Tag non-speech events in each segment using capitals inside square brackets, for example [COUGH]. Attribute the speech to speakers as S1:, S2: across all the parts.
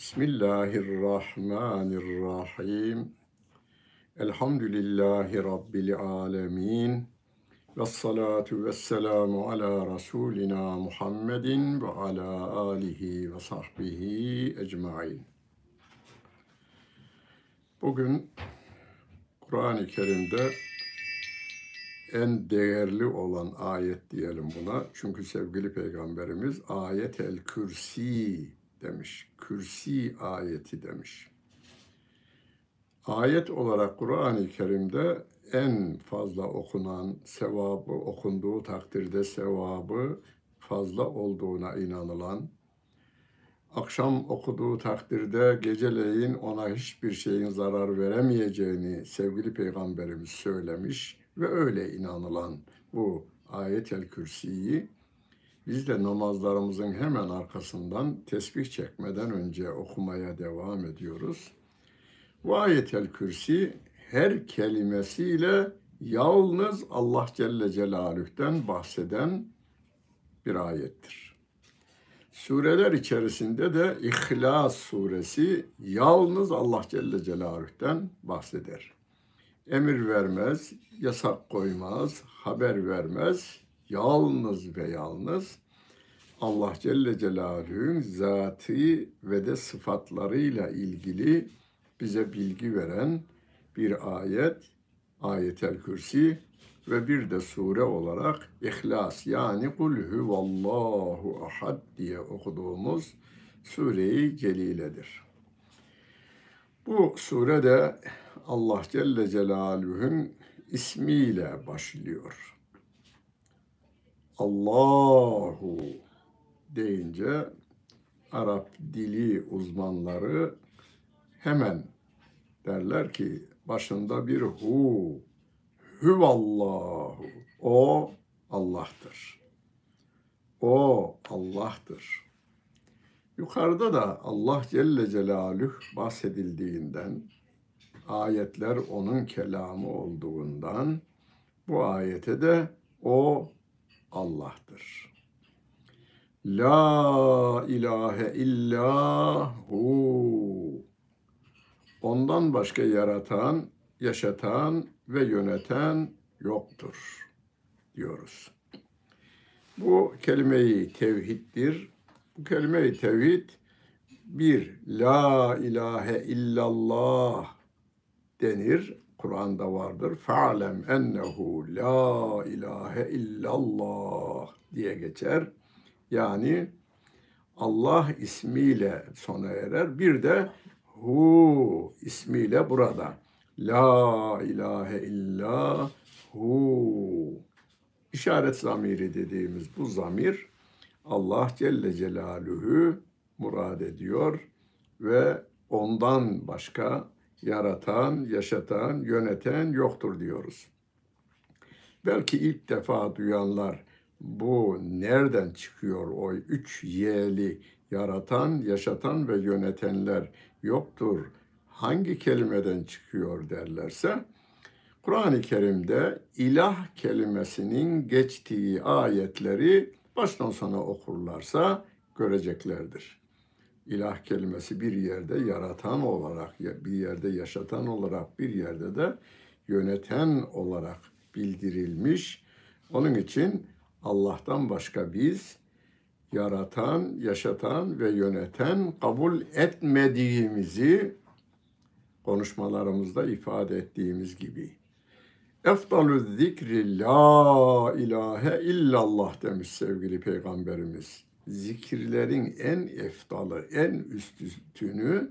S1: Bismillahirrahmanirrahim. Elhamdülillahi Rabbil alemin. Ve salatu ve selamu ala Resulina Muhammedin ve ala alihi ve sahbihi ecmain. Bugün Kur'an-ı Kerim'de en değerli olan ayet diyelim buna. Çünkü sevgili peygamberimiz ayet el kürsi demiş. Kürsi ayeti demiş. Ayet olarak Kur'an-ı Kerim'de en fazla okunan sevabı, okunduğu takdirde sevabı fazla olduğuna inanılan, akşam okuduğu takdirde geceleyin ona hiçbir şeyin zarar veremeyeceğini sevgili peygamberimiz söylemiş ve öyle inanılan bu ayet-el kürsiyi biz de namazlarımızın hemen arkasından tesbih çekmeden önce okumaya devam ediyoruz. Bu ayet-el kürsi her kelimesiyle yalnız Allah Celle Celaluh'ten bahseden bir ayettir. Sureler içerisinde de İhlas suresi yalnız Allah Celle Celaluh'ten bahseder. Emir vermez, yasak koymaz, haber vermez, yalnız ve yalnız Allah Celle Celaluhu'nun zatı ve de sıfatlarıyla ilgili bize bilgi veren bir ayet, ayetel kürsi ve bir de sure olarak İhlas yani Kul huvallahu ahad diye okuduğumuz sureyi celiledir. Bu surede Allah Celle Celaluhu'nun ismiyle başlıyor. Allahu deyince Arap dili uzmanları hemen derler ki başında bir hu, huvallahu, o Allah'tır. O Allah'tır. Yukarıda da Allah Celle Celaluhu bahsedildiğinden, ayetler onun kelamı olduğundan, bu ayete de o Allah'tır. La ilahe illa hu. Ondan başka yaratan, yaşatan ve yöneten yoktur diyoruz. Bu kelime-i tevhiddir. Bu kelime-i tevhid bir la ilahe illallah denir. Kur'an'da vardır. Fa'lem ennehu la ilahe illallah diye geçer. Yani Allah ismiyle sona erer. Bir de hu ismiyle burada. La ilahe illa hu. İşaret zamiri dediğimiz bu zamir Allah Celle Celaluhu murad ediyor ve ondan başka yaratan, yaşatan, yöneten yoktur diyoruz. Belki ilk defa duyanlar bu nereden çıkıyor o üç yeli yaratan, yaşatan ve yönetenler yoktur. Hangi kelimeden çıkıyor derlerse Kur'an-ı Kerim'de ilah kelimesinin geçtiği ayetleri baştan sona okurlarsa göreceklerdir. İlah kelimesi bir yerde yaratan olarak, bir yerde yaşatan olarak, bir yerde de yöneten olarak bildirilmiş. Onun için Allah'tan başka biz yaratan, yaşatan ve yöneten kabul etmediğimizi konuşmalarımızda ifade ettiğimiz gibi. Efdalü zikri la ilahe illallah demiş sevgili peygamberimiz. Zikirlerin en eftalı, en üstünü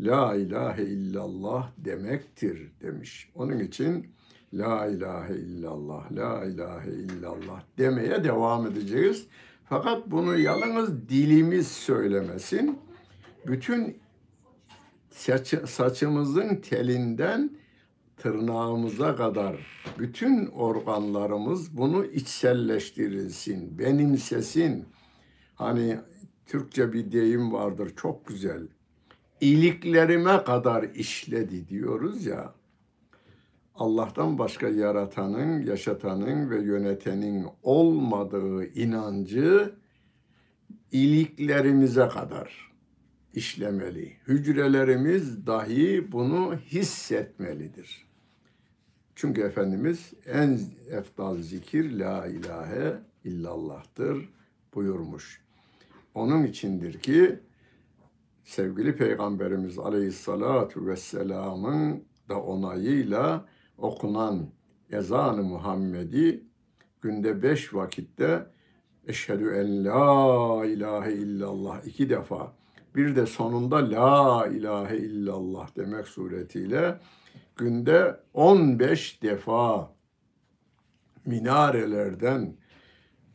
S1: la ilahe illallah demektir demiş. Onun için La ilahe illallah, la ilahe illallah demeye devam edeceğiz. Fakat bunu yalnız dilimiz söylemesin. Bütün saç, saçımızın telinden tırnağımıza kadar bütün organlarımız bunu içselleştirilsin, benimsesin. Hani Türkçe bir deyim vardır çok güzel. İliklerime kadar işledi diyoruz ya. Allah'tan başka yaratanın, yaşatanın ve yönetenin olmadığı inancı iliklerimize kadar, işlemeli. Hücrelerimiz dahi bunu hissetmelidir. Çünkü Efendimiz en efdal zikir la ilahe illallah'tır buyurmuş. Onun içindir ki sevgili Peygamberimiz Aleyhissalatu vesselamın da onayıyla okunan ezan-ı Muhammedi günde beş vakitte Eşhedü en la ilahe illallah iki defa bir de sonunda la ilahe illallah demek suretiyle günde 15 defa minarelerden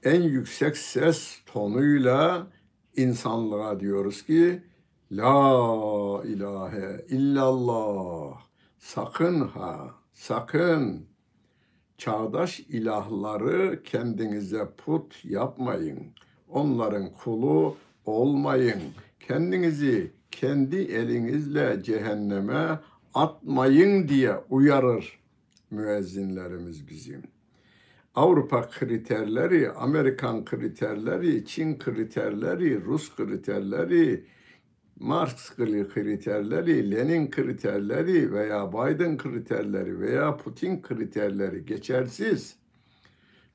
S1: en yüksek ses tonuyla insanlığa diyoruz ki La ilahe illallah sakın ha sakın çağdaş ilahları kendinize put yapmayın. Onların kulu olmayın. Kendinizi kendi elinizle cehenneme atmayın diye uyarır müezzinlerimiz bizim. Avrupa kriterleri, Amerikan kriterleri, Çin kriterleri, Rus kriterleri, Marx kriterleri, Lenin kriterleri veya Biden kriterleri veya Putin kriterleri geçersiz.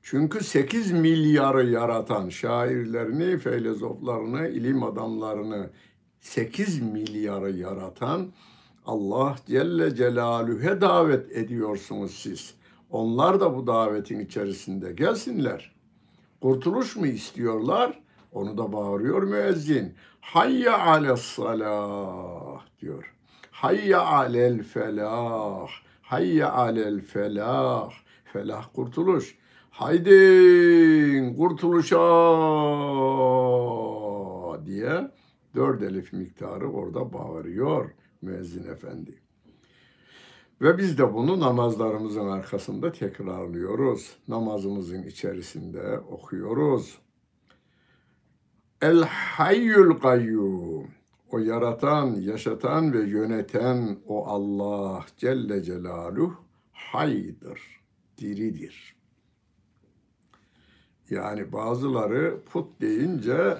S1: Çünkü 8 milyarı yaratan şairlerini, filozoflarını, ilim adamlarını 8 milyarı yaratan Allah Celle Celaluhu'ya davet ediyorsunuz siz. Onlar da bu davetin içerisinde gelsinler. Kurtuluş mu istiyorlar? Onu da bağırıyor müezzin. Hayya ales salah diyor. Hayya alel felah. Hayya alel felah. Felah kurtuluş. Haydi kurtuluşa diye dört elif miktarı orada bağırıyor müezzin efendi. Ve biz de bunu namazlarımızın arkasında tekrarlıyoruz. Namazımızın içerisinde okuyoruz. El hayyul kayyum. O yaratan, yaşatan ve yöneten o Allah Celle Celaluhu haydır, diridir. Yani bazıları put deyince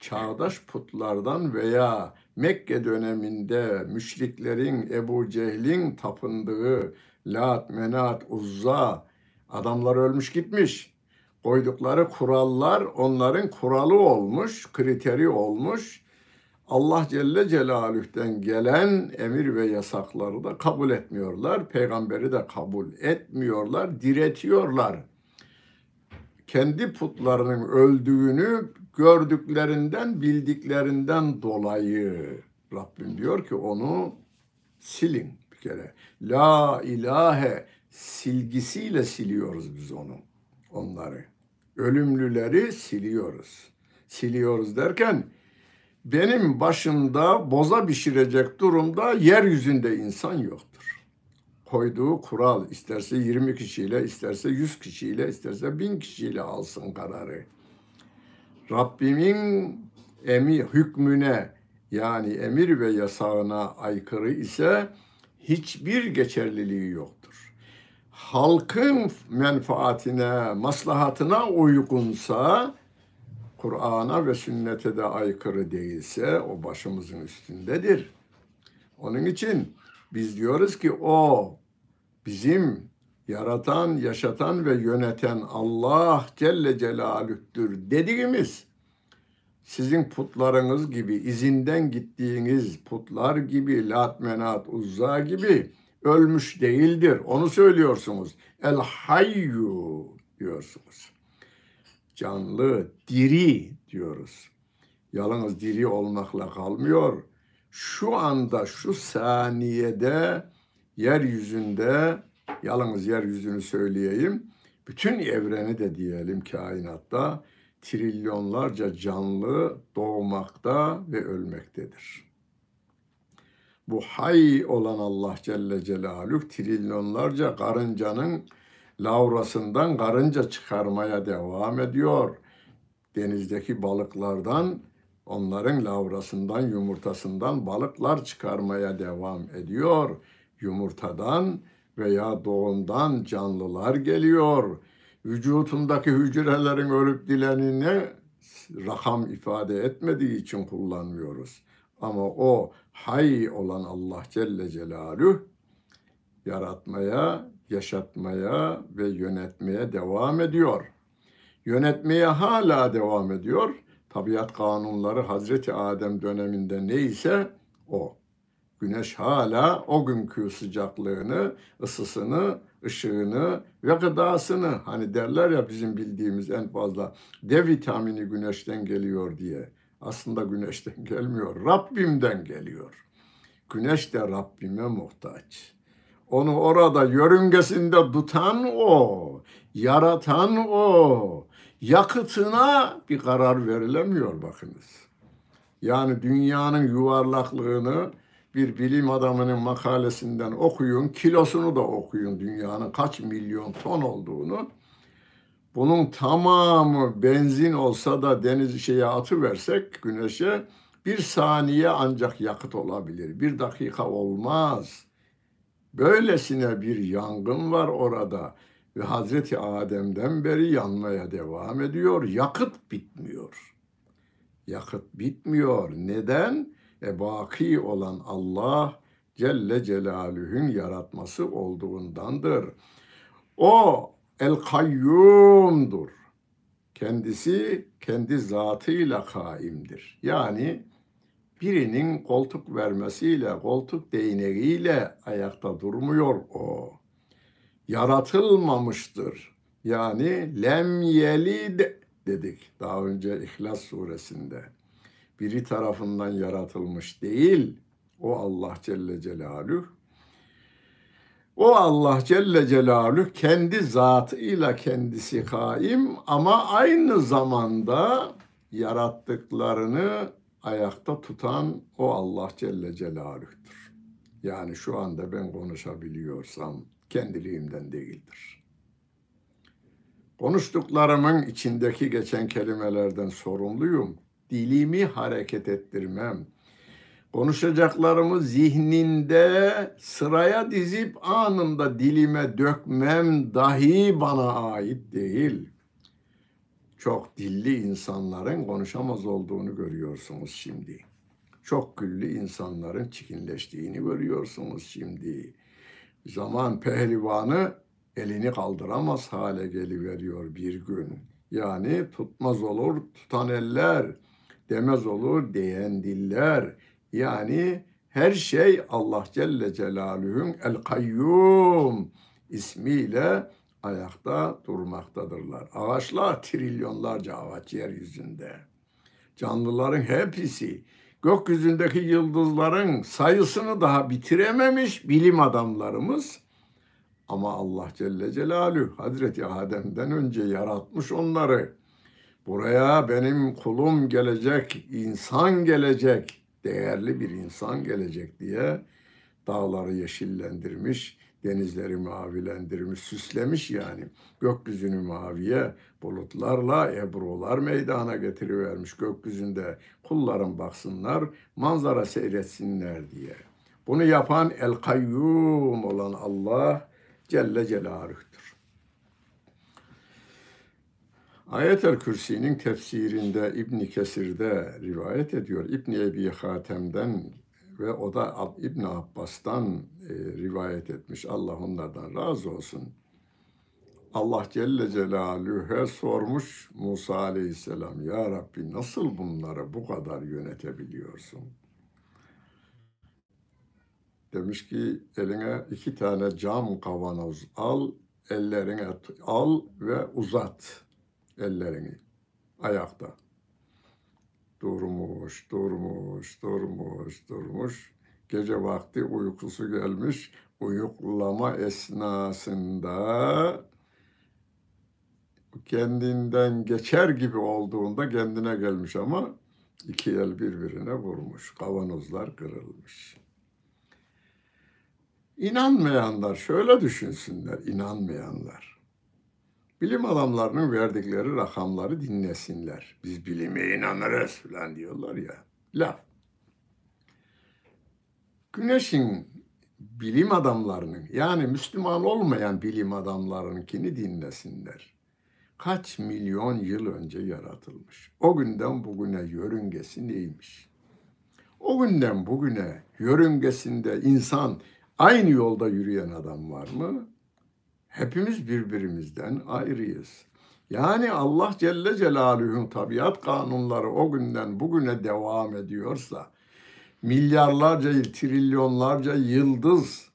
S1: çağdaş putlardan veya Mekke döneminde müşriklerin Ebu Cehil'in tapındığı Lat, Menat, Uzza adamlar ölmüş gitmiş koydukları kurallar onların kuralı olmuş, kriteri olmuş. Allah Celle Celaluh'ten gelen emir ve yasakları da kabul etmiyorlar. Peygamberi de kabul etmiyorlar, diretiyorlar. Kendi putlarının öldüğünü gördüklerinden, bildiklerinden dolayı Rabbim diyor ki onu silin bir kere. La ilahe silgisiyle siliyoruz biz onu onları. Ölümlüleri siliyoruz. Siliyoruz derken benim başımda boza pişirecek durumda yeryüzünde insan yoktur. Koyduğu kural isterse 20 kişiyle, isterse 100 kişiyle, isterse 1000 kişiyle alsın kararı. Rabbimin emi hükmüne yani emir ve yasağına aykırı ise hiçbir geçerliliği yok halkın menfaatine, maslahatına uygunsa, Kur'an'a ve sünnete de aykırı değilse o başımızın üstündedir. Onun için biz diyoruz ki o bizim yaratan, yaşatan ve yöneten Allah Celle Celaluh'tür dediğimiz sizin putlarınız gibi, izinden gittiğiniz putlar gibi, Lat, Menat, Uzza gibi ölmüş değildir. Onu söylüyorsunuz. El hayyu diyorsunuz. Canlı, diri diyoruz. Yalnız diri olmakla kalmıyor. Şu anda, şu saniyede yeryüzünde, yalnız yeryüzünü söyleyeyim, bütün evreni de diyelim kainatta trilyonlarca canlı doğmakta ve ölmektedir bu hay olan Allah Celle Celaluhu trilyonlarca karıncanın lavrasından karınca çıkarmaya devam ediyor. Denizdeki balıklardan onların lavrasından, yumurtasından balıklar çıkarmaya devam ediyor. Yumurtadan veya doğumdan canlılar geliyor. Vücutundaki hücrelerin ölüp dilenini rakam ifade etmediği için kullanmıyoruz. Ama o hay olan Allah Celle Celaluhu yaratmaya, yaşatmaya ve yönetmeye devam ediyor. Yönetmeye hala devam ediyor. Tabiat kanunları Hazreti Adem döneminde neyse o. Güneş hala o günkü sıcaklığını, ısısını, ışığını ve gıdasını hani derler ya bizim bildiğimiz en fazla D vitamini güneşten geliyor diye. Aslında güneşten [LAUGHS] gelmiyor. Rabbimden geliyor. Güneş de Rabbime muhtaç. Onu orada yörüngesinde tutan o, yaratan o. Yakıtına bir karar verilemiyor bakınız. Yani dünyanın yuvarlaklığını bir bilim adamının makalesinden okuyun, kilosunu da okuyun dünyanın kaç milyon ton olduğunu. Bunun tamamı benzin olsa da deniz şeye atıversek güneşe bir saniye ancak yakıt olabilir. Bir dakika olmaz. Böylesine bir yangın var orada ve Hazreti Adem'den beri yanmaya devam ediyor. Yakıt bitmiyor. Yakıt bitmiyor. Neden? E baki olan Allah Celle Celaluhu'nun yaratması olduğundandır. O el kayyumdur. Kendisi kendi zatıyla kaimdir. Yani birinin koltuk vermesiyle, koltuk değneğiyle ayakta durmuyor o. Yaratılmamıştır. Yani lem yelid dedik daha önce İhlas suresinde. Biri tarafından yaratılmış değil. O Allah Celle Celaluhu. O Allah Celle Celaluhu kendi zatıyla kendisi kaim ama aynı zamanda yarattıklarını ayakta tutan o Allah Celle Celaluh'tur. Yani şu anda ben konuşabiliyorsam kendiliğimden değildir. Konuştuklarımın içindeki geçen kelimelerden sorumluyum. Dilimi hareket ettirmem. Konuşacaklarımı zihninde sıraya dizip anında dilime dökmem dahi bana ait değil.'' çok dilli insanların konuşamaz olduğunu görüyorsunuz şimdi. Çok güllü insanların çikinleştiğini görüyorsunuz şimdi. Zaman pehlivanı elini kaldıramaz hale geliveriyor bir gün. Yani tutmaz olur tutan eller, demez olur diyen diller. Yani her şey Allah Celle Celaluhu'nun El Kayyum ismiyle ayakta durmaktadırlar. Ağaçlar trilyonlarca ağaç yeryüzünde. Canlıların hepsi gökyüzündeki yıldızların sayısını daha bitirememiş bilim adamlarımız. Ama Allah Celle Celaluhu Hazreti Adem'den önce yaratmış onları. Buraya benim kulum gelecek, insan gelecek, değerli bir insan gelecek diye dağları yeşillendirmiş, denizleri mavilendirmiş, süslemiş yani. Gökyüzünü maviye bulutlarla ebrular meydana getirivermiş gökyüzünde. Kullarım baksınlar, manzara seyretsinler diye. Bunu yapan El Kayyum olan Allah Celle Celaluh'tur. Ayet-el Kürsi'nin tefsirinde İbn Kesir'de rivayet ediyor. İbn Ebi Hatem'den ve o da İbn Abbas'tan e, rivayet etmiş. Allah onlardan razı olsun. Allah Celle Celaluhu'ya sormuş Musa Aleyhisselam, Ya Rabbi nasıl bunları bu kadar yönetebiliyorsun? Demiş ki eline iki tane cam kavanoz al, ellerine al ve uzat ellerini ayakta. Durmuş, durmuş, durmuş, durmuş. Gece vakti uykusu gelmiş. Uyuklama esnasında kendinden geçer gibi olduğunda kendine gelmiş ama iki el birbirine vurmuş. Kavanozlar kırılmış. İnanmayanlar şöyle düşünsünler, inanmayanlar. Bilim adamlarının verdikleri rakamları dinlesinler. Biz bilime inanırız falan diyorlar ya. Laf. Güneşin bilim adamlarının yani Müslüman olmayan bilim adamlarınkini dinlesinler. Kaç milyon yıl önce yaratılmış. O günden bugüne yörüngesi neymiş? O günden bugüne yörüngesinde insan aynı yolda yürüyen adam var mı? Hepimiz birbirimizden ayrıyız. Yani Allah Celle Celaluhu'nun tabiat kanunları o günden bugüne devam ediyorsa, milyarlarca trilyonlarca yıldız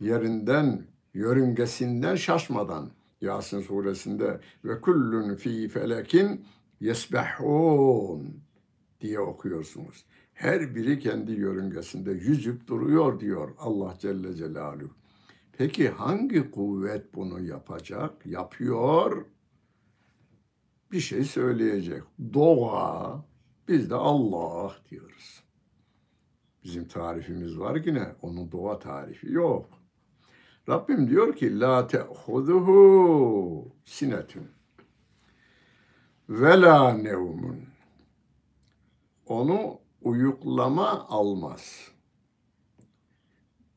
S1: yerinden, yörüngesinden şaşmadan, Yasin suresinde ve kullun fi felekin yesbehun diye okuyorsunuz. Her biri kendi yörüngesinde yüzüp duruyor diyor Allah Celle Celaluhu. Peki hangi kuvvet bunu yapacak? Yapıyor. Bir şey söyleyecek. Doğa. Biz de Allah diyoruz. Bizim tarifimiz var yine. Onun doğa tarifi yok. Rabbim diyor ki la te'huduhu sinetun ve la nevmun. Onu uyuklama almaz.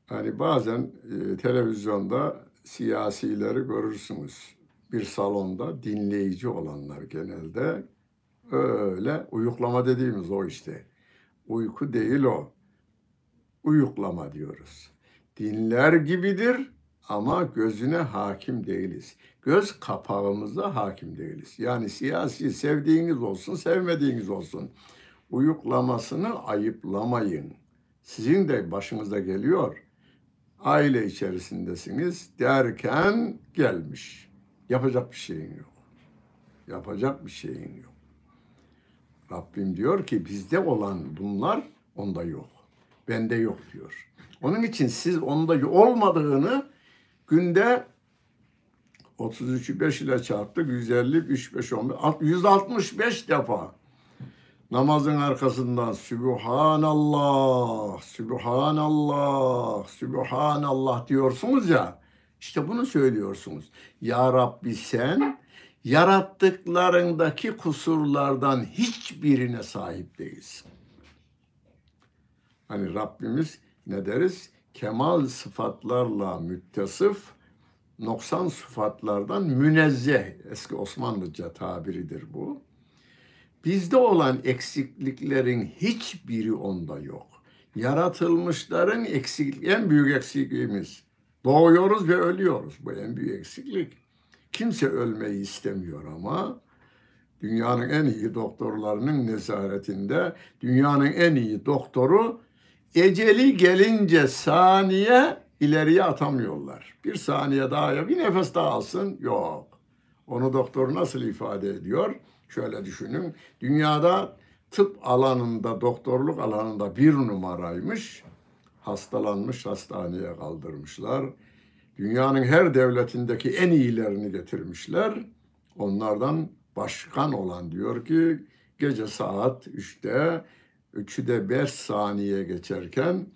S1: Hani bazen e, televizyonda siyasileri görürsünüz. Bir salonda dinleyici olanlar genelde öyle uyuklama dediğimiz o işte. Uyku değil o. Uyuklama diyoruz. Dinler gibidir ama gözüne hakim değiliz. Göz kapağımıza hakim değiliz. Yani siyasi sevdiğiniz olsun, sevmediğiniz olsun. Uyuklamasını ayıplamayın. Sizin de başınıza geliyor aile içerisindesiniz derken gelmiş. Yapacak bir şeyin yok. Yapacak bir şeyin yok. Rabbim diyor ki bizde olan bunlar onda yok. Bende yok diyor. Onun için siz onda olmadığını günde 33'ü 5 ile çarptık. 150, 3, 5, 15, 165 defa namazın arkasından Sübhanallah, Sübhanallah, Sübhanallah diyorsunuz ya. İşte bunu söylüyorsunuz. Ya Rabbi sen yarattıklarındaki kusurlardan hiçbirine sahip değilsin. Hani Rabbimiz ne deriz? Kemal sıfatlarla müttesif, noksan sıfatlardan münezzeh. Eski Osmanlıca tabiridir bu. Bizde olan eksikliklerin hiçbiri onda yok. Yaratılmışların eksik, en büyük eksikliğimiz. Doğuyoruz ve ölüyoruz. Bu en büyük eksiklik. Kimse ölmeyi istemiyor ama dünyanın en iyi doktorlarının nezaretinde dünyanın en iyi doktoru eceli gelince saniye ileriye atamıyorlar. Bir saniye daha ya bir nefes daha alsın yok. Onu doktor nasıl ifade ediyor? Şöyle düşünün. Dünyada tıp alanında, doktorluk alanında bir numaraymış. Hastalanmış, hastaneye kaldırmışlar. Dünyanın her devletindeki en iyilerini getirmişler. Onlardan başkan olan diyor ki gece saat 3'te 3'ü de 5 saniye geçerken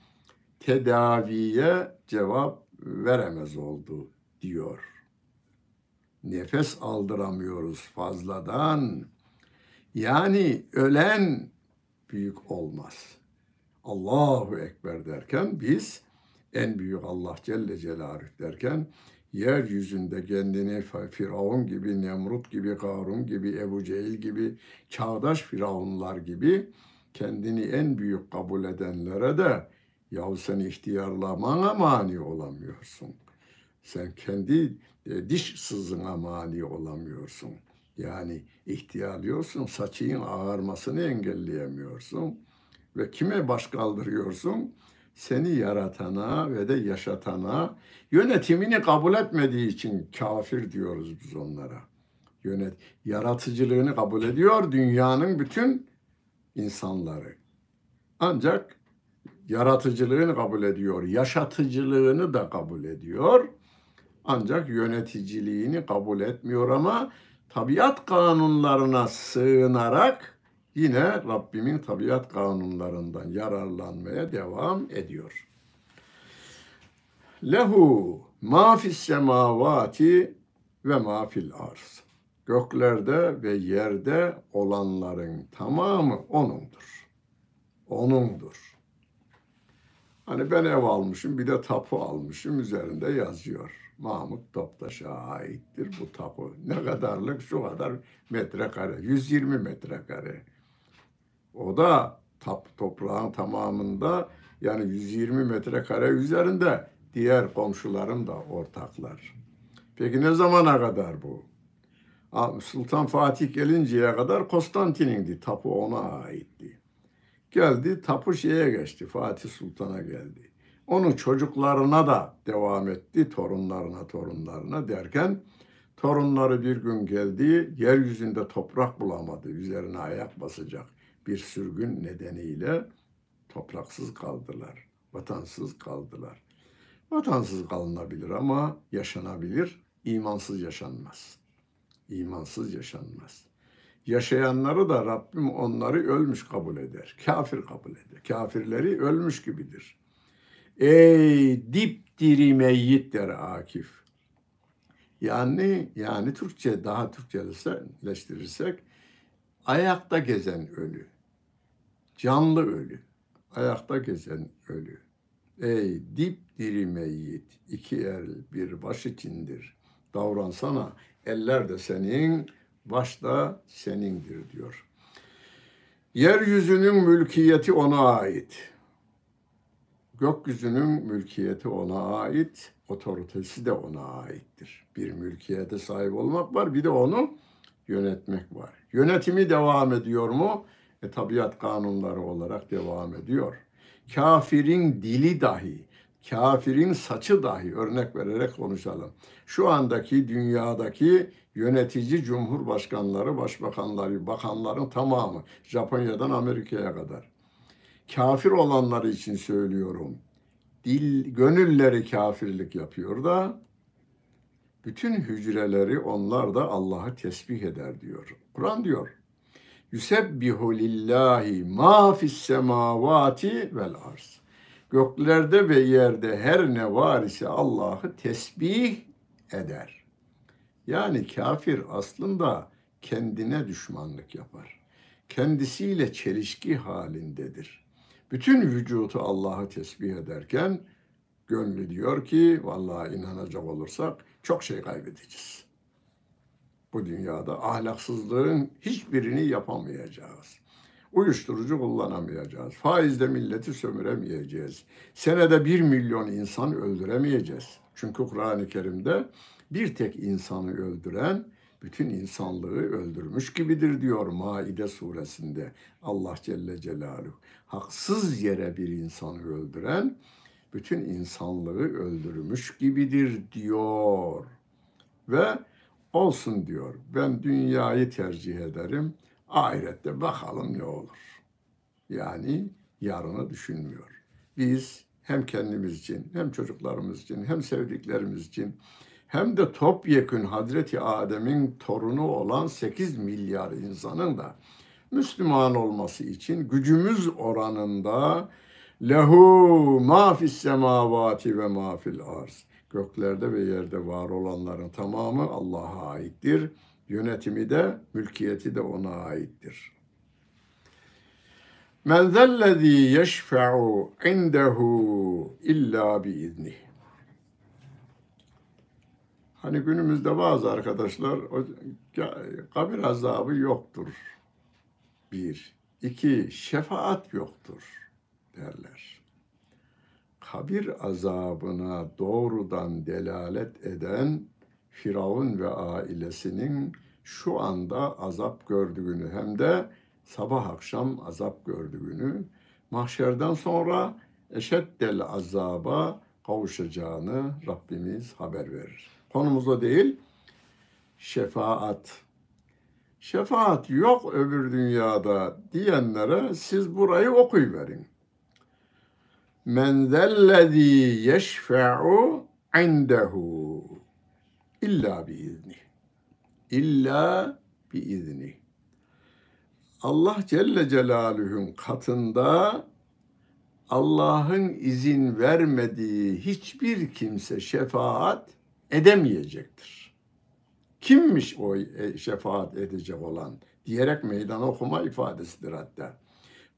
S1: tedaviye cevap veremez oldu diyor. Nefes aldıramıyoruz fazladan. Yani ölen büyük olmaz. Allahu Ekber derken biz en büyük Allah Celle Celaluhu derken yeryüzünde kendini Firavun gibi, Nemrut gibi, Karun gibi, Ebu Cehil gibi, çağdaş firavunlar gibi kendini en büyük kabul edenlere de yahu sen ihtiyarlamana mani olamıyorsun. Sen kendi diş sızına mani olamıyorsun. Yani ihtiyarlıyorsun, saçının ağarmasını engelleyemiyorsun. Ve kime baş kaldırıyorsun? Seni yaratana ve de yaşatana yönetimini kabul etmediği için kafir diyoruz biz onlara. Yönet, yaratıcılığını kabul ediyor dünyanın bütün insanları. Ancak yaratıcılığını kabul ediyor, yaşatıcılığını da kabul ediyor. Ancak yöneticiliğini kabul etmiyor ama tabiat kanunlarına sığınarak yine Rabbimin tabiat kanunlarından yararlanmaya devam ediyor. Lehu ma fis semavati ve ma fil arz. Göklerde ve yerde olanların tamamı O'nundur. O'nundur. Hani ben ev almışım bir de tapu almışım üzerinde yazıyor. Mahmut Toptaş'a aittir bu tapu. Ne kadarlık? Şu kadar metrekare. 120 metrekare. O da Tap, toprağın tamamında yani 120 metrekare üzerinde diğer komşularım da ortaklar. Peki ne zamana kadar bu? Sultan Fatih gelinceye kadar Konstantin'indi. Tapu ona aitti. Geldi tapu şeye geçti. Fatih Sultan'a geldi. Onun çocuklarına da devam etti. Torunlarına torunlarına derken torunları bir gün geldi. Yeryüzünde toprak bulamadı. Üzerine ayak basacak bir sürgün nedeniyle topraksız kaldılar. Vatansız kaldılar. Vatansız kalınabilir ama yaşanabilir. imansız yaşanmaz. İmansız yaşanmaz. Yaşayanları da Rabbim onları ölmüş kabul eder. Kafir kabul eder. Kafirleri ölmüş gibidir. Ey dipdiri meyyit der Akif. Yani yani Türkçe daha Türkçeleştirirsek ayakta gezen ölü. Canlı ölü. Ayakta gezen ölü. Ey dipdiri meyyit, iki el bir baş içindir. Davransana, eller de senin, baş da senindir diyor. Yeryüzünün mülkiyeti ona ait. Gökyüzünün mülkiyeti ona ait, otoritesi de ona aittir. Bir mülkiyete sahip olmak var, bir de onu yönetmek var. Yönetimi devam ediyor mu? E, tabiat kanunları olarak devam ediyor. Kafirin dili dahi, kafirin saçı dahi örnek vererek konuşalım. Şu andaki dünyadaki yönetici cumhurbaşkanları, başbakanları, bakanların tamamı Japonya'dan Amerika'ya kadar. Kafir olanları için söylüyorum. Dil, gönülleri kafirlik yapıyor da bütün hücreleri onlar da Allah'ı tesbih eder diyor. Kur'an diyor. Yusebbihu lillahi ma fis semavati vel arz. Göklerde ve yerde her ne var ise Allah'ı tesbih eder. Yani kafir aslında kendine düşmanlık yapar. Kendisiyle çelişki halindedir. Bütün vücutu Allah'ı tesbih ederken gönlü diyor ki vallahi inanacak olursak çok şey kaybedeceğiz. Bu dünyada ahlaksızlığın hiçbirini yapamayacağız. Uyuşturucu kullanamayacağız. Faizde milleti sömüremeyeceğiz. Senede bir milyon insan öldüremeyeceğiz. Çünkü Kur'an-ı Kerim'de bir tek insanı öldüren bütün insanlığı öldürmüş gibidir diyor Maide suresinde Allah Celle Celaluhu. Haksız yere bir insanı öldüren bütün insanlığı öldürmüş gibidir diyor. Ve olsun diyor. Ben dünyayı tercih ederim. Ahirette bakalım ne olur. Yani yarını düşünmüyor. Biz hem kendimiz için, hem çocuklarımız için, hem sevdiklerimiz için, hem de topyekün Hazreti Adem'in torunu olan 8 milyar insanın da Müslüman olması için gücümüz oranında lehu ma fis semavati ve ma fil arz. Göklerde ve yerde var olanların tamamı Allah'a aittir. Yönetimi de, mülkiyeti de ona aittir. Men zellezî yeşfe'u indehu illa biiznih. Hani günümüzde bazı arkadaşlar o, kabir azabı yoktur. Bir. iki Şefaat yoktur derler. Kabir azabına doğrudan delalet eden Firavun ve ailesinin şu anda azap gördüğünü hem de sabah akşam azap gördüğünü, mahşerden sonra eşeddel azaba kavuşacağını Rabbimiz haber verir. Konumuz o değil, şefaat. Şefaat yok öbür dünyada diyenlere siz burayı okuyuverin. Men zellezî yeşfe'u indehu illa biizni. İlla biizni. Allah Celle Celaluhu'nun katında Allah'ın izin vermediği hiçbir kimse şefaat edemeyecektir. Kimmiş o e, şefaat edecek olan diyerek meydan okuma ifadesidir hatta.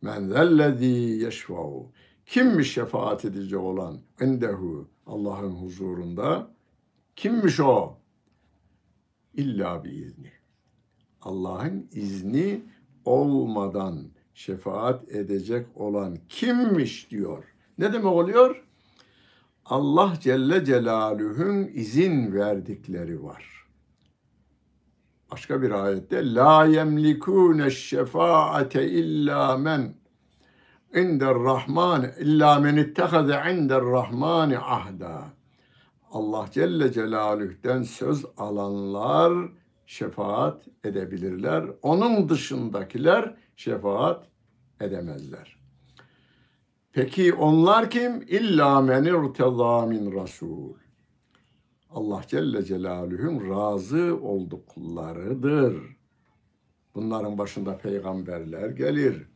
S1: Men zellezî yeşfa'u. Kimmiş şefaat edecek olan? Endehu Allah'ın huzurunda. Kimmiş o? İlla bir izni. Allah'ın izni olmadan şefaat edecek olan kimmiş diyor. Ne demek oluyor? Allah Celle Celaluhu'nun izin verdikleri var. Başka bir ayette la yemlikune şefaate illa men inder rahman illa men ittehaze inder rahmani ahda. Allah Celle Celaluhu'den söz alanlar şefaat edebilirler. Onun dışındakiler şefaat edemezler. Peki onlar kim? İlla men irteza min rasul. Allah Celle Celaluhu'nun razı olduklarıdır. Bunların başında peygamberler gelir.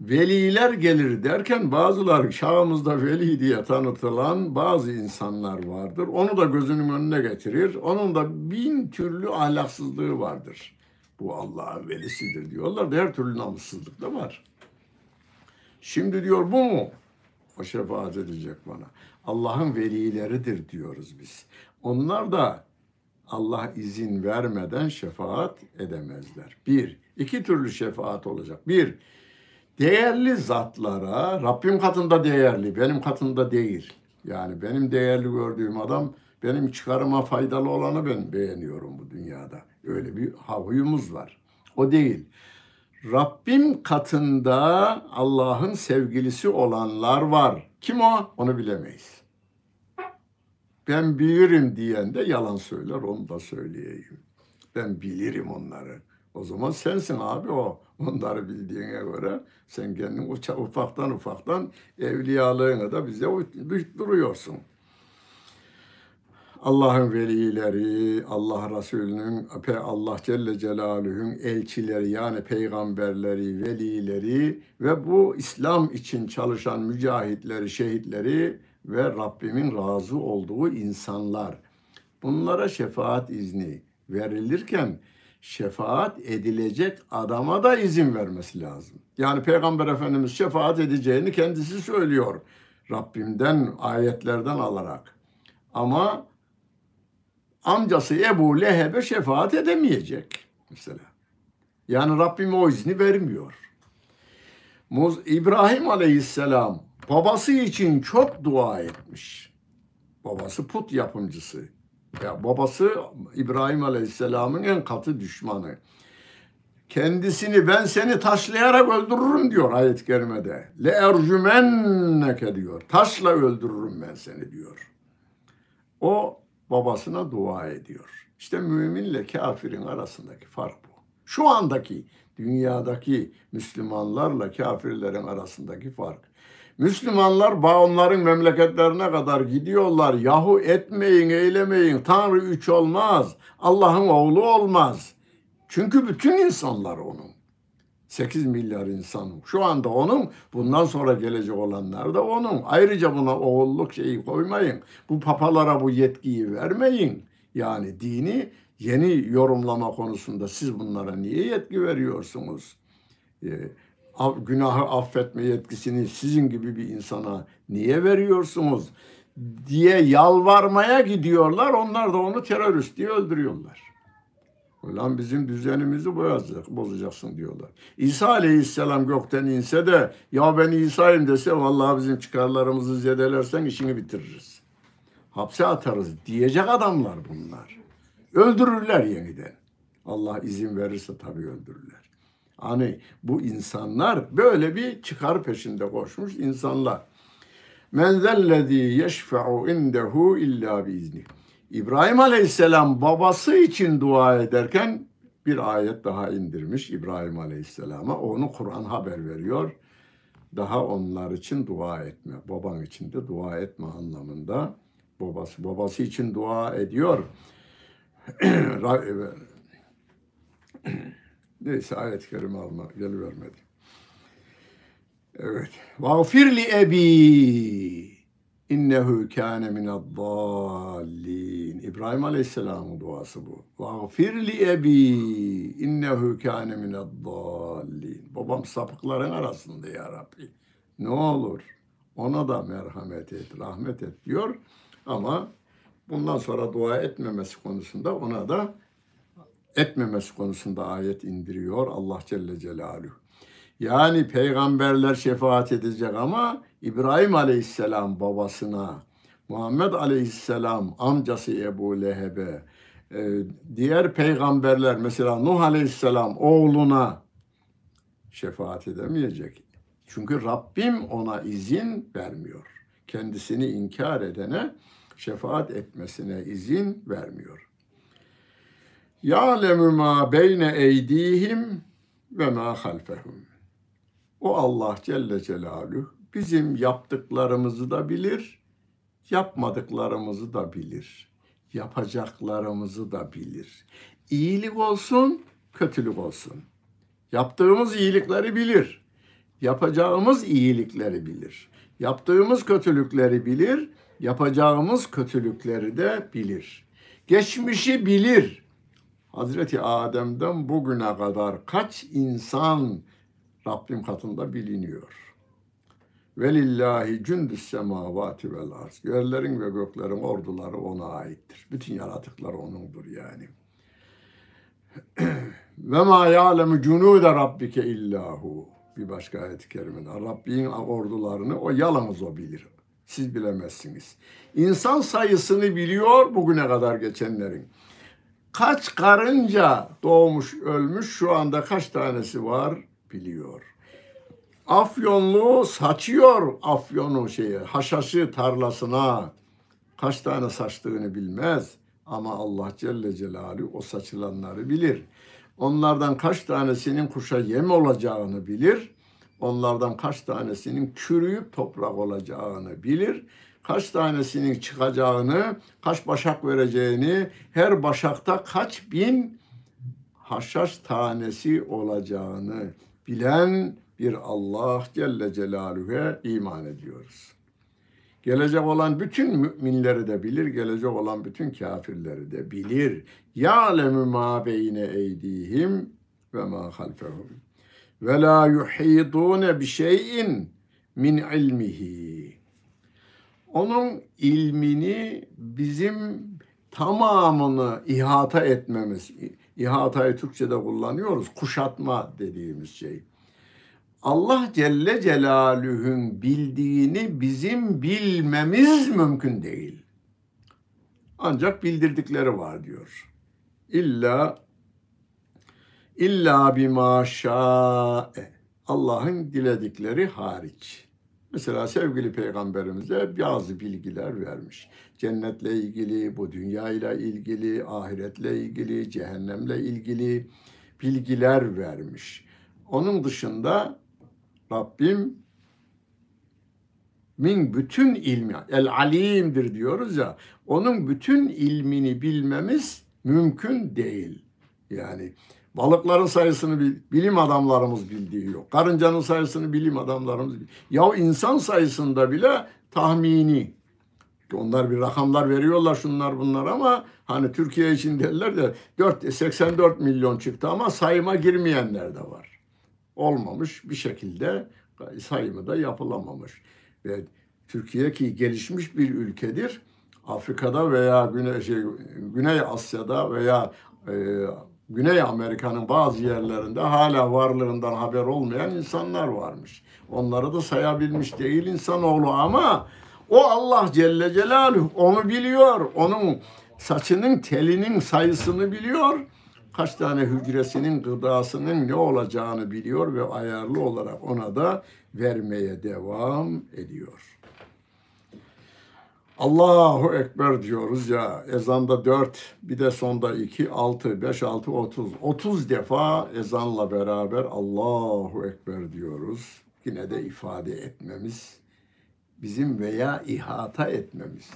S1: Veliler gelir derken bazıları çağımızda veli diye tanıtılan bazı insanlar vardır. Onu da gözünün önüne getirir. Onun da bin türlü ahlaksızlığı vardır. Bu Allah'ın velisidir diyorlar da her türlü namussuzluk da var. Şimdi diyor bu mu? O şefaat edecek bana. Allah'ın velileridir diyoruz biz. Onlar da Allah izin vermeden şefaat edemezler. Bir, iki türlü şefaat olacak. Bir, değerli zatlara, Rabbim katında değerli, benim katında değil. Yani benim değerli gördüğüm adam, benim çıkarıma faydalı olanı ben beğeniyorum bu dünyada. Öyle bir havuyumuz var. O değil. Rabbim katında Allah'ın sevgilisi olanlar var. Kim o? Onu bilemeyiz. Ben bilirim diyen de yalan söyler, onu da söyleyeyim. Ben bilirim onları. O zaman sensin abi o. Onları bildiğine göre sen kendin ufaktan ufaktan evliyalığını da bize duruyorsun. Allah'ın velileri, Allah Resulü'nün, Allah Celle Celaluhu'nun elçileri yani peygamberleri, velileri ve bu İslam için çalışan mücahitleri, şehitleri ve Rabbimin razı olduğu insanlar. Bunlara şefaat izni verilirken şefaat edilecek adama da izin vermesi lazım. Yani Peygamber Efendimiz şefaat edeceğini kendisi söylüyor. Rabbimden, ayetlerden alarak. Ama amcası Ebu Leheb'e şefaat edemeyecek mesela. Yani Rabbim o izni vermiyor. İbrahim Aleyhisselam babası için çok dua etmiş. Babası put yapımcısı. Ya babası İbrahim Aleyhisselam'ın en katı düşmanı. Kendisini ben seni taşlayarak öldürürüm diyor ayet-i kerimede. Le ercümenneke diyor. Taşla öldürürüm ben seni diyor. O babasına dua ediyor. İşte müminle kafirin arasındaki fark bu. Şu andaki dünyadaki Müslümanlarla kafirlerin arasındaki fark. Müslümanlar onların memleketlerine kadar gidiyorlar. Yahu etmeyin, eylemeyin. Tanrı üç olmaz. Allah'ın oğlu olmaz. Çünkü bütün insanlar onun. 8 milyar insan. Şu anda onun, bundan sonra gelecek olanlar da onun. Ayrıca buna oğulluk şeyi koymayın. Bu papalara bu yetkiyi vermeyin. Yani dini yeni yorumlama konusunda siz bunlara niye yetki veriyorsunuz? Ee, günahı affetme yetkisini sizin gibi bir insana niye veriyorsunuz diye yalvarmaya gidiyorlar. Onlar da onu terörist diye öldürüyorlar. Ulan bizim düzenimizi bozacak, bozacaksın diyorlar. İsa aleyhisselam gökten inse de ya ben İsa'yım dese vallahi bizim çıkarlarımızı zedelersen işini bitiririz. Hapse atarız diyecek adamlar bunlar. Öldürürler yeniden. Allah izin verirse tabii öldürürler. Hani bu insanlar böyle bir çıkar peşinde koşmuş insanlar. Men zellezî yeşfe'u indehu illa biizni. İbrahim Aleyhisselam babası için dua ederken bir ayet daha indirmiş İbrahim Aleyhisselam'a. Onu Kur'an haber veriyor. Daha onlar için dua etme. Baban için de dua etme anlamında. Babası babası için dua ediyor. [CLEARS THROAT] [CLEARS THROAT] Neyse ayet-i kerime alma, gelivermedi. Evet. Vagfir li ebi innehu kâne mineddallin. İbrahim Aleyhisselam'ın duası bu. Vagfir li ebi innehu kâne mineddallin. Babam sapıkların arasında ya Rabbi. Ne olur ona da merhamet et, rahmet et diyor. Ama bundan sonra dua etmemesi konusunda ona da etmemesi konusunda ayet indiriyor Allah Celle Celaluhu. Yani peygamberler şefaat edecek ama İbrahim Aleyhisselam babasına, Muhammed Aleyhisselam amcası Ebu Leheb'e, e, diğer peygamberler mesela Nuh Aleyhisselam oğluna şefaat edemeyecek. Çünkü Rabbim ona izin vermiyor. Kendisini inkar edene şefaat etmesine izin vermiyor. Ya'lemu ma beyne eydihim ve ma halfehum. O Allah Celle Celaluhu bizim yaptıklarımızı da bilir, yapmadıklarımızı da bilir. Yapacaklarımızı da bilir. İyilik olsun, kötülük olsun. Yaptığımız iyilikleri bilir. Yapacağımız iyilikleri bilir. Yaptığımız kötülükleri bilir. Yapacağımız kötülükleri de bilir. Geçmişi bilir. Hazreti Adem'den bugüne kadar kaç insan Rabbim katında biliniyor. Velillahi cündüs semavati vel arz. Yerlerin ve göklerin orduları ona aittir. Bütün yaratıklar onundur yani. [CLEARS THROAT] ve ma ya'lemu cunude rabbike illahu. Bir başka ayet-i kerimede. Rabbin ordularını o yalnız o bilir. Siz bilemezsiniz. İnsan sayısını biliyor bugüne kadar geçenlerin. Kaç karınca doğmuş ölmüş şu anda kaç tanesi var biliyor. Afyonlu saçıyor afyonu şeye, haşhaşı tarlasına. Kaç tane saçtığını bilmez ama Allah Celle Celaluhu o saçılanları bilir. Onlardan kaç tanesinin kuşa yem olacağını bilir. Onlardan kaç tanesinin çürüyüp toprak olacağını bilir. Kaç tanesinin çıkacağını, kaç başak vereceğini, her başakta kaç bin haşhaş tanesi olacağını bilen bir Allah Celle Celaluhu'ya iman ediyoruz. Gelecek olan bütün müminleri de bilir, gelecek olan bütün kafirleri de bilir. Ya'lemu ma beyne eydihim ve ma halfehum. Ve la yuhidune bi şeyin min ilmihi. Onun ilmini bizim tamamını ihata etmemiz, ihatayı Türkçe'de kullanıyoruz, kuşatma dediğimiz şey. Allah Celle Celaluhu'nun bildiğini bizim bilmemiz mümkün değil. Ancak bildirdikleri var diyor. İlla illa bima şa'e. Allah'ın diledikleri hariç. Mesela sevgili peygamberimize bazı bilgiler vermiş. Cennetle ilgili, bu dünya ile ilgili, ahiretle ilgili, cehennemle ilgili bilgiler vermiş. Onun dışında Rabbim min bütün ilmi, el alimdir diyoruz ya, onun bütün ilmini bilmemiz mümkün değil. Yani balıkların sayısını bilim adamlarımız bildiği yok. Karıncanın sayısını bilim adamlarımız bildiği. Ya insan sayısında bile tahmini. Onlar bir rakamlar veriyorlar şunlar bunlar ama hani Türkiye için derler de 4, 84 milyon çıktı ama sayıma girmeyenler de var olmamış bir şekilde sayımı da yapılamamış. Ve Türkiye ki gelişmiş bir ülkedir. Afrika'da veya Güney, şey, Güney Asya'da veya e, Güney Amerika'nın bazı yerlerinde hala varlığından haber olmayan insanlar varmış. Onları da sayabilmiş değil insanoğlu ama o Allah Celle Celaluhu onu biliyor. Onun saçının telinin sayısını biliyor kaç tane hücresinin gıdasının ne olacağını biliyor ve ayarlı olarak ona da vermeye devam ediyor. Allahu Ekber diyoruz ya ezanda dört bir de sonda iki altı beş altı otuz otuz defa ezanla beraber Allahu Ekber diyoruz. Yine de ifade etmemiz bizim veya ihata etmemiz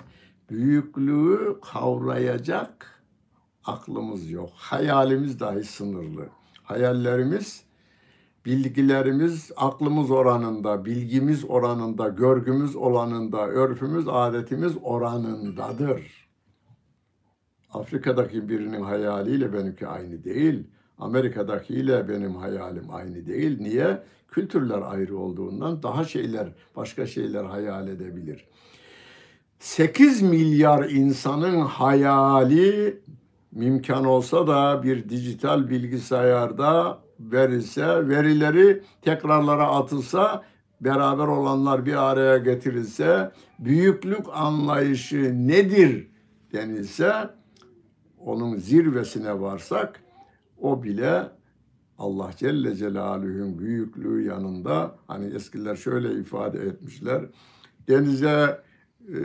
S1: büyüklüğü kavrayacak aklımız yok. Hayalimiz dahi sınırlı. Hayallerimiz, bilgilerimiz aklımız oranında, bilgimiz oranında, görgümüz oranında, örfümüz, adetimiz oranındadır. Afrika'daki birinin hayaliyle benimki aynı değil. Amerika'dakiyle benim hayalim aynı değil. Niye? Kültürler ayrı olduğundan daha şeyler, başka şeyler hayal edebilir. 8 milyar insanın hayali mümkün olsa da bir dijital bilgisayarda verilse, verileri tekrarlara atılsa, beraber olanlar bir araya getirilse, büyüklük anlayışı nedir denilse, onun zirvesine varsak, o bile Allah Celle Celaluhu'nun büyüklüğü yanında hani eskiler şöyle ifade etmişler. Denize e,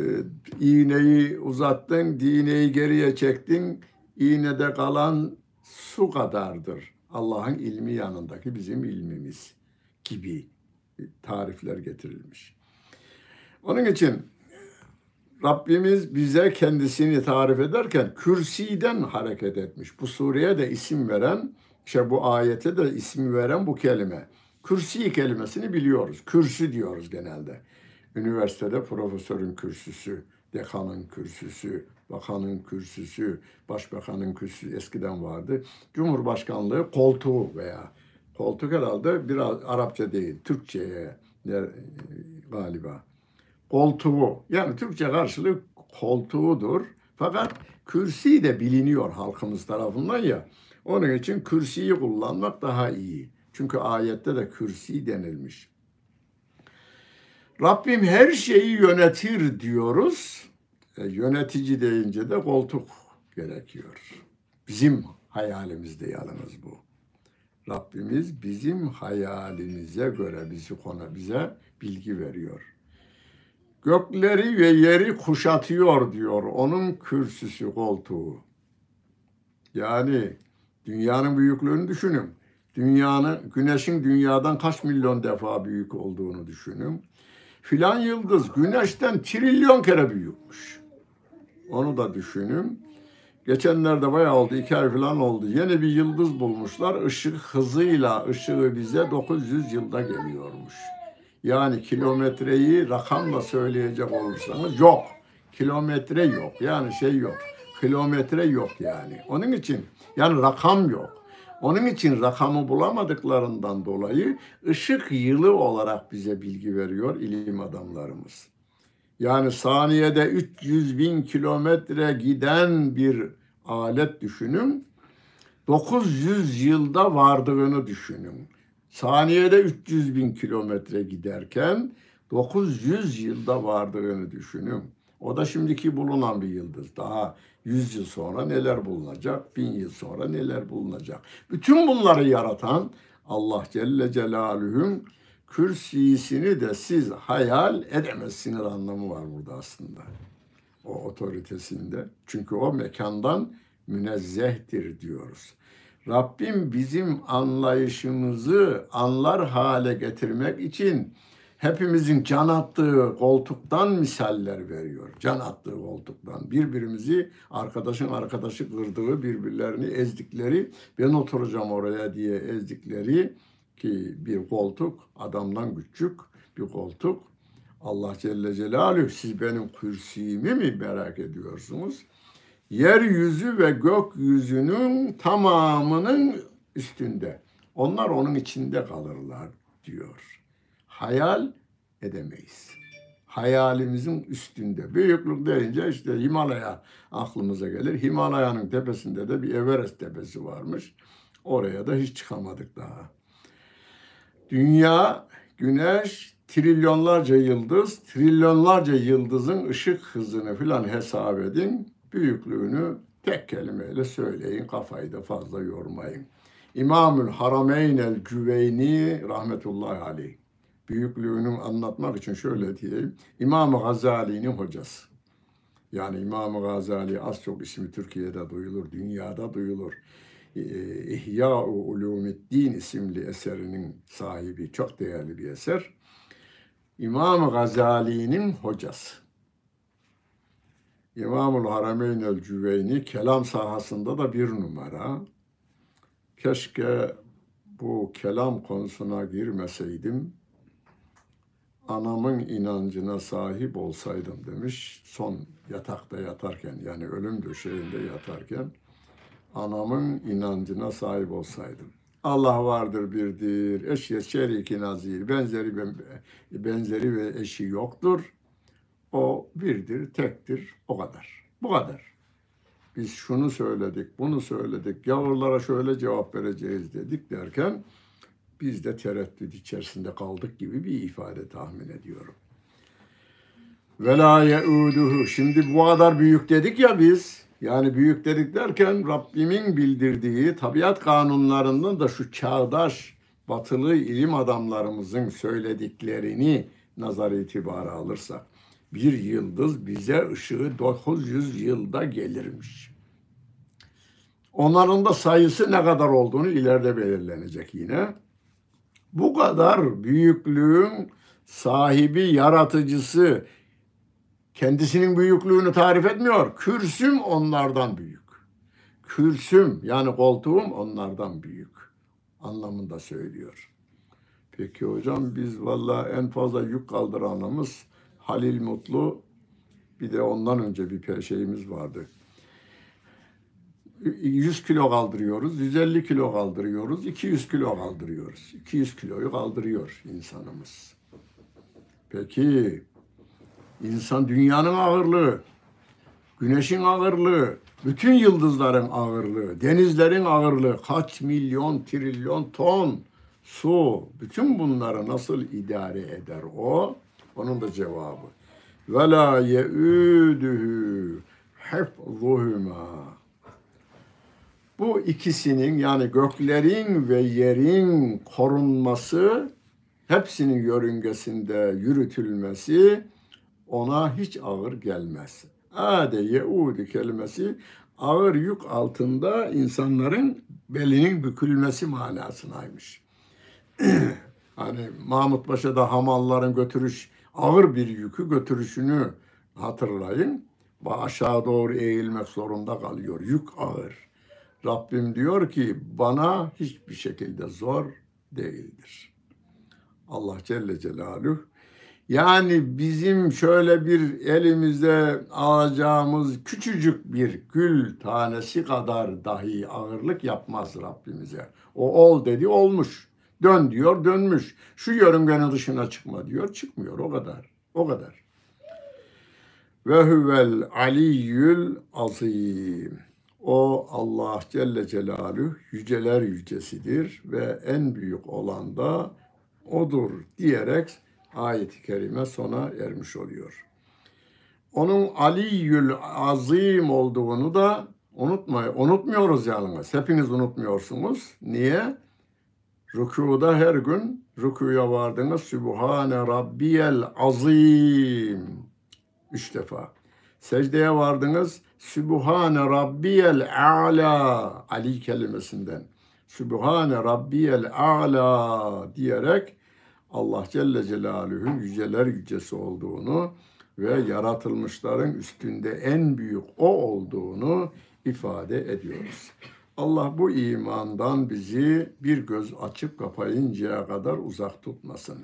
S1: iğneyi uzattın, dineyi geriye çektin, iğnede kalan su kadardır. Allah'ın ilmi yanındaki bizim ilmimiz gibi tarifler getirilmiş. Onun için Rabbimiz bize kendisini tarif ederken kürsiden hareket etmiş. Bu sureye de isim veren, işte bu ayete de isim veren bu kelime. Kürsi kelimesini biliyoruz. Kürsü diyoruz genelde. Üniversitede profesörün kürsüsü, dekanın kürsüsü, bakanın kürsüsü, başbakanın kürsüsü eskiden vardı. Cumhurbaşkanlığı koltuğu veya koltuk herhalde biraz Arapça değil, Türkçe'ye galiba. Koltuğu yani Türkçe karşılığı koltuğudur. Fakat kürsi de biliniyor halkımız tarafından ya. Onun için kürsiyi kullanmak daha iyi. Çünkü ayette de kürsi denilmiş. Rabbim her şeyi yönetir diyoruz. E, yönetici deyince de koltuk gerekiyor. Bizim hayalimizde yalnız bu. Rabbimiz bizim hayalimize göre bizi konu bize bilgi veriyor. Gökleri ve yeri kuşatıyor diyor onun kürsüsü koltuğu. Yani dünyanın büyüklüğünü düşünün. Dünyanın, güneşin dünyadan kaç milyon defa büyük olduğunu düşünün. Filan yıldız güneşten trilyon kere büyükmüş. Onu da düşünün. Geçenlerde bayağı oldu, iki ay falan oldu. Yeni bir yıldız bulmuşlar. Işık hızıyla ışığı bize 900 yılda geliyormuş. Yani kilometreyi rakamla söyleyecek olursanız yok. Kilometre yok. Yani şey yok. Kilometre yok yani. Onun için yani rakam yok. Onun için rakamı bulamadıklarından dolayı ışık yılı olarak bize bilgi veriyor ilim adamlarımız. Yani saniyede 300 bin kilometre giden bir alet düşünün. 900 yılda vardığını düşünün. Saniyede 300 bin kilometre giderken 900 yılda vardığını düşünün. O da şimdiki bulunan bir yıldız. Daha 100 yıl sonra neler bulunacak, 1000 yıl sonra neler bulunacak. Bütün bunları yaratan Allah Celle Celaluhu'nun kürsisini de siz hayal edemezsiniz anlamı var burada aslında. O otoritesinde. Çünkü o mekandan münezzehtir diyoruz. Rabbim bizim anlayışımızı anlar hale getirmek için hepimizin can attığı koltuktan misaller veriyor. Can attığı koltuktan. Birbirimizi arkadaşın arkadaşı kırdığı, birbirlerini ezdikleri, ben oturacağım oraya diye ezdikleri ki bir koltuk adamdan küçük bir koltuk. Allah Celle Celaluhu siz benim kürsüyümü mi merak ediyorsunuz? Yeryüzü ve gökyüzünün tamamının üstünde. Onlar onun içinde kalırlar diyor. Hayal edemeyiz. Hayalimizin üstünde. Büyüklük deyince işte Himalaya aklımıza gelir. Himalaya'nın tepesinde de bir Everest tepesi varmış. Oraya da hiç çıkamadık daha. Dünya, güneş, trilyonlarca yıldız, trilyonlarca yıldızın ışık hızını filan hesap edin. Büyüklüğünü tek kelimeyle söyleyin, kafayı da fazla yormayın. İmamül Harameyn el Güveyni rahmetullahi aleyh. Büyüklüğünü anlatmak için şöyle diyeyim. İmam Gazali'nin hocası. Yani İmam Gazali az çok ismi Türkiye'de duyulur, dünyada duyulur. İhya-u Ulumiddin isimli eserinin sahibi çok değerli bir eser. İmam Gazali'nin hocası. İmamul Harameyn el Cüveyni kelam sahasında da bir numara. Keşke bu kelam konusuna girmeseydim. Anamın inancına sahip olsaydım demiş son yatakta yatarken yani ölüm döşeğinde yatarken anamın inancına sahip olsaydım. Allah vardır birdir, eşyet şeriki nazir, benzeri benzeri ve eşi yoktur. O birdir, tektir, o kadar. Bu kadar. Biz şunu söyledik, bunu söyledik, gavurlara şöyle cevap vereceğiz dedik derken biz de tereddüt içerisinde kaldık gibi bir ifade tahmin ediyorum. Ve la. Şimdi bu kadar büyük dedik ya biz. Yani büyük dedik derken Rabbimin bildirdiği tabiat kanunlarından da şu çağdaş batılı ilim adamlarımızın söylediklerini nazar itibara alırsak bir yıldız bize ışığı 900 yılda gelirmiş. Onların da sayısı ne kadar olduğunu ileride belirlenecek yine. Bu kadar büyüklüğün sahibi, yaratıcısı kendisinin büyüklüğünü tarif etmiyor. Kürsüm onlardan büyük. Kürsüm yani koltuğum onlardan büyük anlamında söylüyor. Peki hocam biz valla en fazla yük kaldıranımız Halil Mutlu bir de ondan önce bir şeyimiz vardı. 100 kilo kaldırıyoruz, 150 kilo kaldırıyoruz, 200 kilo kaldırıyoruz. 200 kiloyu kaldırıyor insanımız. Peki insan dünyanın ağırlığı, güneşin ağırlığı, bütün yıldızların ağırlığı, denizlerin ağırlığı kaç milyon trilyon ton su, bütün bunları nasıl idare eder o? Onun da cevabı. Ve la ye'üdühü. Bu ikisinin yani göklerin ve yerin korunması, hepsinin yörüngesinde yürütülmesi ona hiç ağır gelmez. Ade yeudu kelimesi ağır yük altında insanların belinin bükülmesi manasınaymış. [CLEARS THROAT] hani Mahmut Paşa'da hamalların götürüş ağır bir yükü götürüşünü hatırlayın. Aşağı doğru eğilmek zorunda kalıyor. Yük ağır. Rabbim diyor ki bana hiçbir şekilde zor değildir. Allah Celle Celaluhu yani bizim şöyle bir elimizde alacağımız küçücük bir gül tanesi kadar dahi ağırlık yapmaz Rabbimize. O ol dedi olmuş. Dön diyor dönmüş. Şu yörüngenin dışına çıkma diyor çıkmıyor o kadar. O kadar. Ve huvel aliyyül azim. O Allah Celle Celaluhu yüceler yücesidir ve en büyük olan da odur diyerek ayet-i kerime sona ermiş oluyor. Onun Aliyyül Azim olduğunu da unutmayın. Unutmuyoruz yalnız. Hepiniz unutmuyorsunuz. Niye? Rükuda her gün rükuya vardınız. Sübhane Rabbiyel Azim. Üç defa. Secdeye vardınız. Sübhane Rabbiyel A'la. Ali kelimesinden. Sübhane Rabbiyel A'la diyerek Allah Celle Celaluhu'nun yüceler yücesi olduğunu ve yaratılmışların üstünde en büyük o olduğunu ifade ediyoruz. Allah bu imandan bizi bir göz açıp kapayıncaya kadar uzak tutmasın.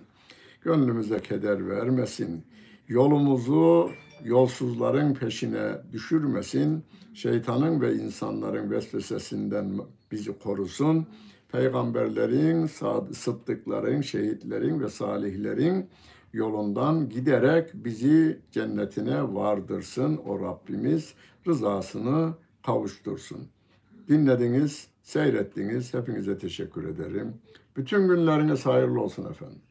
S1: Gönlümüze keder vermesin. Yolumuzu yolsuzların peşine düşürmesin. Şeytanın ve insanların vesvesesinden bizi korusun peygamberlerin, sıddıkların, şehitlerin ve salihlerin yolundan giderek bizi cennetine vardırsın o Rabbimiz rızasını kavuştursun. Dinlediniz, seyrettiniz. Hepinize teşekkür ederim. Bütün günleriniz hayırlı olsun efendim.